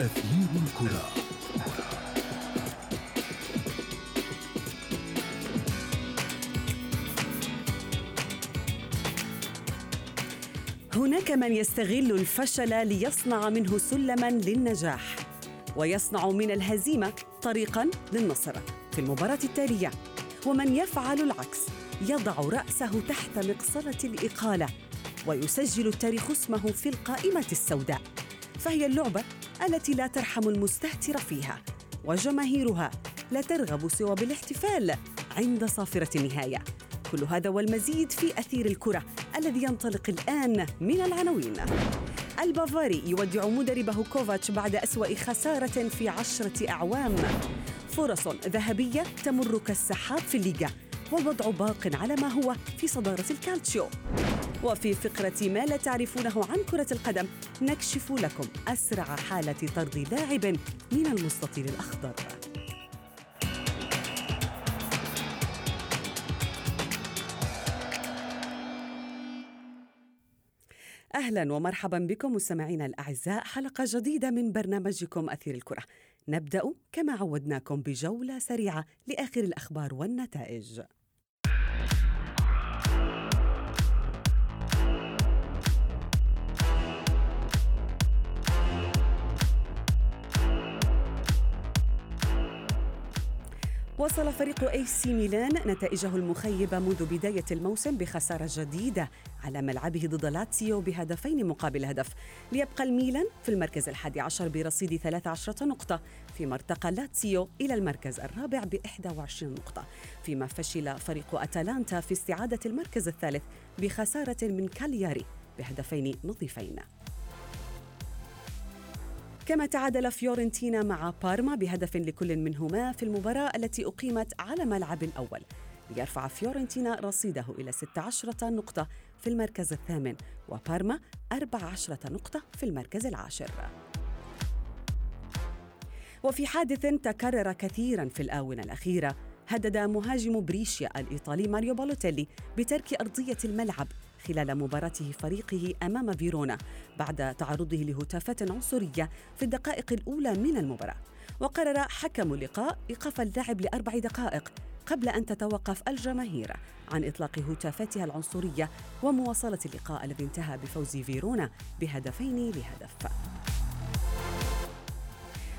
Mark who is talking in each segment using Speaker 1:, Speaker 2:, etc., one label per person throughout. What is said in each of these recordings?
Speaker 1: أثير الكرة.
Speaker 2: هناك من يستغل الفشل ليصنع منه سلما للنجاح ويصنع من الهزيمة طريقا للنصر في المباراة التالية. ومن يفعل العكس يضع رأسه تحت مقصله الإقالة ويسجل التاريخ اسمه في القائمة السوداء. فهي اللعبة التي لا ترحم المستهتر فيها وجماهيرها لا ترغب سوى بالاحتفال عند صافرة النهاية. كل هذا والمزيد في أثير الكرة الذي ينطلق الآن من العناوين. البافاري يودع مدربه كوفاتش بعد أسوأ خسارة في عشرة أعوام. فرص ذهبية تمر كالسحاب في الليغا. والوضع باق على ما هو في صدارة الكالتشيو وفي فقرة ما لا تعرفونه عن كرة القدم نكشف لكم أسرع حالة طرد لاعب من المستطيل الأخضر أهلا ومرحبا بكم مستمعينا الأعزاء حلقة جديدة من برنامجكم أثير الكرة. نبدأ كما عودناكم بجولة سريعة لآخر الأخبار والنتائج. واصل فريق اي سي ميلان نتائجه المخيبة منذ بداية الموسم بخسارة جديدة على ملعبه ضد لاتسيو بهدفين مقابل هدف. ليبقى الميلان في المركز الحادي عشر برصيد 13 نقطة فيما ارتقى لاتسيو إلى المركز الرابع ب 21 نقطة. فيما فشل فريق أتلانتا في استعادة المركز الثالث بخسارة من كالياري بهدفين نظيفين. كما تعادل فيورنتينا مع بارما بهدف لكل منهما في المباراة التي أقيمت على ملعب الأول ليرفع فيورنتينا رصيده إلى 16 نقطة في المركز الثامن وبارما 14 نقطة في المركز العاشر. وفي حادث تكرر كثيرا في الآونة الأخيرة هدد مهاجم بريشيا الإيطالي ماريو بالوتيلي بترك أرضية الملعب خلال مباراته فريقه أمام فيرونا بعد تعرضه لهتافات عنصرية في الدقائق الأولى من المباراة. وقرر حكم اللقاء إيقاف اللاعب لأربع دقائق قبل أن تتوقف الجماهير عن إطلاق هتافاتها العنصرية ومواصلة اللقاء الذي انتهى بفوز فيرونا بهدفين لهدف.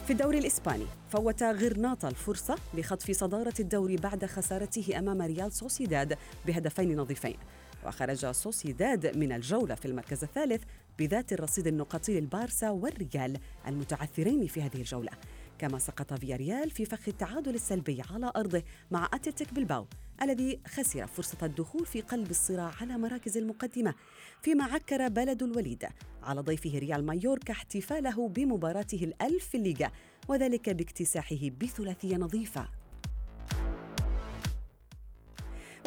Speaker 2: في الدوري الإسباني فوت غرناطة الفرصة لخطف صدارة الدوري بعد خسارته أمام ريال سوسيداد بهدفين نظيفين. وخرج سوسيداد من الجولة في المركز الثالث بذات الرصيد النقطي للبارسا والريال المتعثرين في هذه الجولة. كما سقط فياريال في فخ التعادل السلبي على أرضه مع أتلتيك بلباو الذي خسر فرصة الدخول في قلب الصراع على مراكز المقدمة. فيما عكر بلد الوليد على ضيفه ريال مايوركا احتفاله بمباراته الألف في الليغا وذلك باكتساحه بثلاثية نظيفة.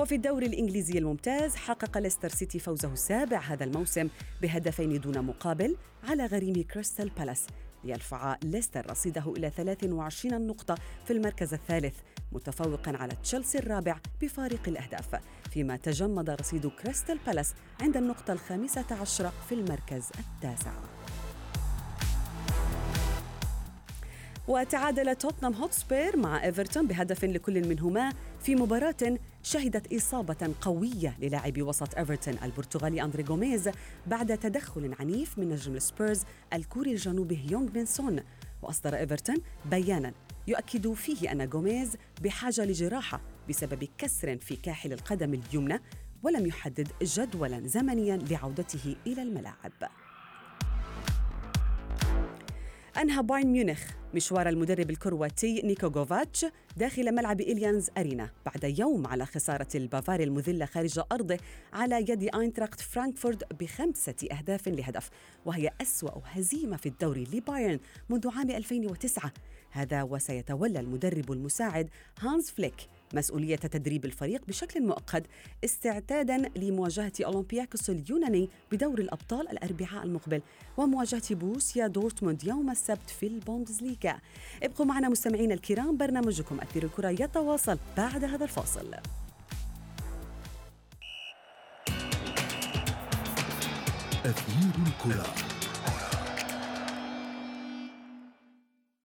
Speaker 2: وفي الدوري الإنجليزي الممتاز حقق ليستر سيتي فوزه السابع هذا الموسم بهدفين دون مقابل على غريمه كريستال بالاس ليرفع ليستر رصيده إلى 23 نقطة في المركز الثالث متفوقا على تشيلسي الرابع بفارق الأهداف فيما تجمد رصيد كريستال بالاس عند النقطة الخامسة عشرة في المركز التاسع. وتعادل توتنهام هوتسبير مع إيفرتون بهدف لكل منهما في مباراة شهدت إصابة قوية للاعب وسط إيفرتون البرتغالي أندري غوميز بعد تدخل عنيف من نجم السبيرز الكوري الجنوبي يونغ بن سون وأصدر إيفرتون بيانا يؤكد فيه أن غوميز بحاجة لجراحة بسبب كسر في كاحل القدم اليمنى ولم يحدد جدولا زمنيا لعودته إلى الملاعب. أنهى بايرن ميونخ مشوار المدرب الكرواتي نيكو جوفاتش داخل ملعب أليانز أرينا بعد يوم على خسارة البافاري المذلة خارج أرضه على يد أينتراخت فرانكفورت بخمسة أهداف لهدف وهي أسوأ هزيمة في الدوري لبايرن منذ عام 2009 هذا وسيتولى المدرب المساعد هانز فليك مسؤولية تدريب الفريق بشكل مؤقت استعدادا لمواجهة أولمبياكوس اليوناني بدور الأبطال الأربعاء المقبل ومواجهة بوروسيا دورتموند يوم السبت في البوندسليغا. ابقوا معنا مستمعينا الكرام برنامجكم أثير الكرة يتواصل بعد هذا الفاصل.
Speaker 1: أثير الكرة.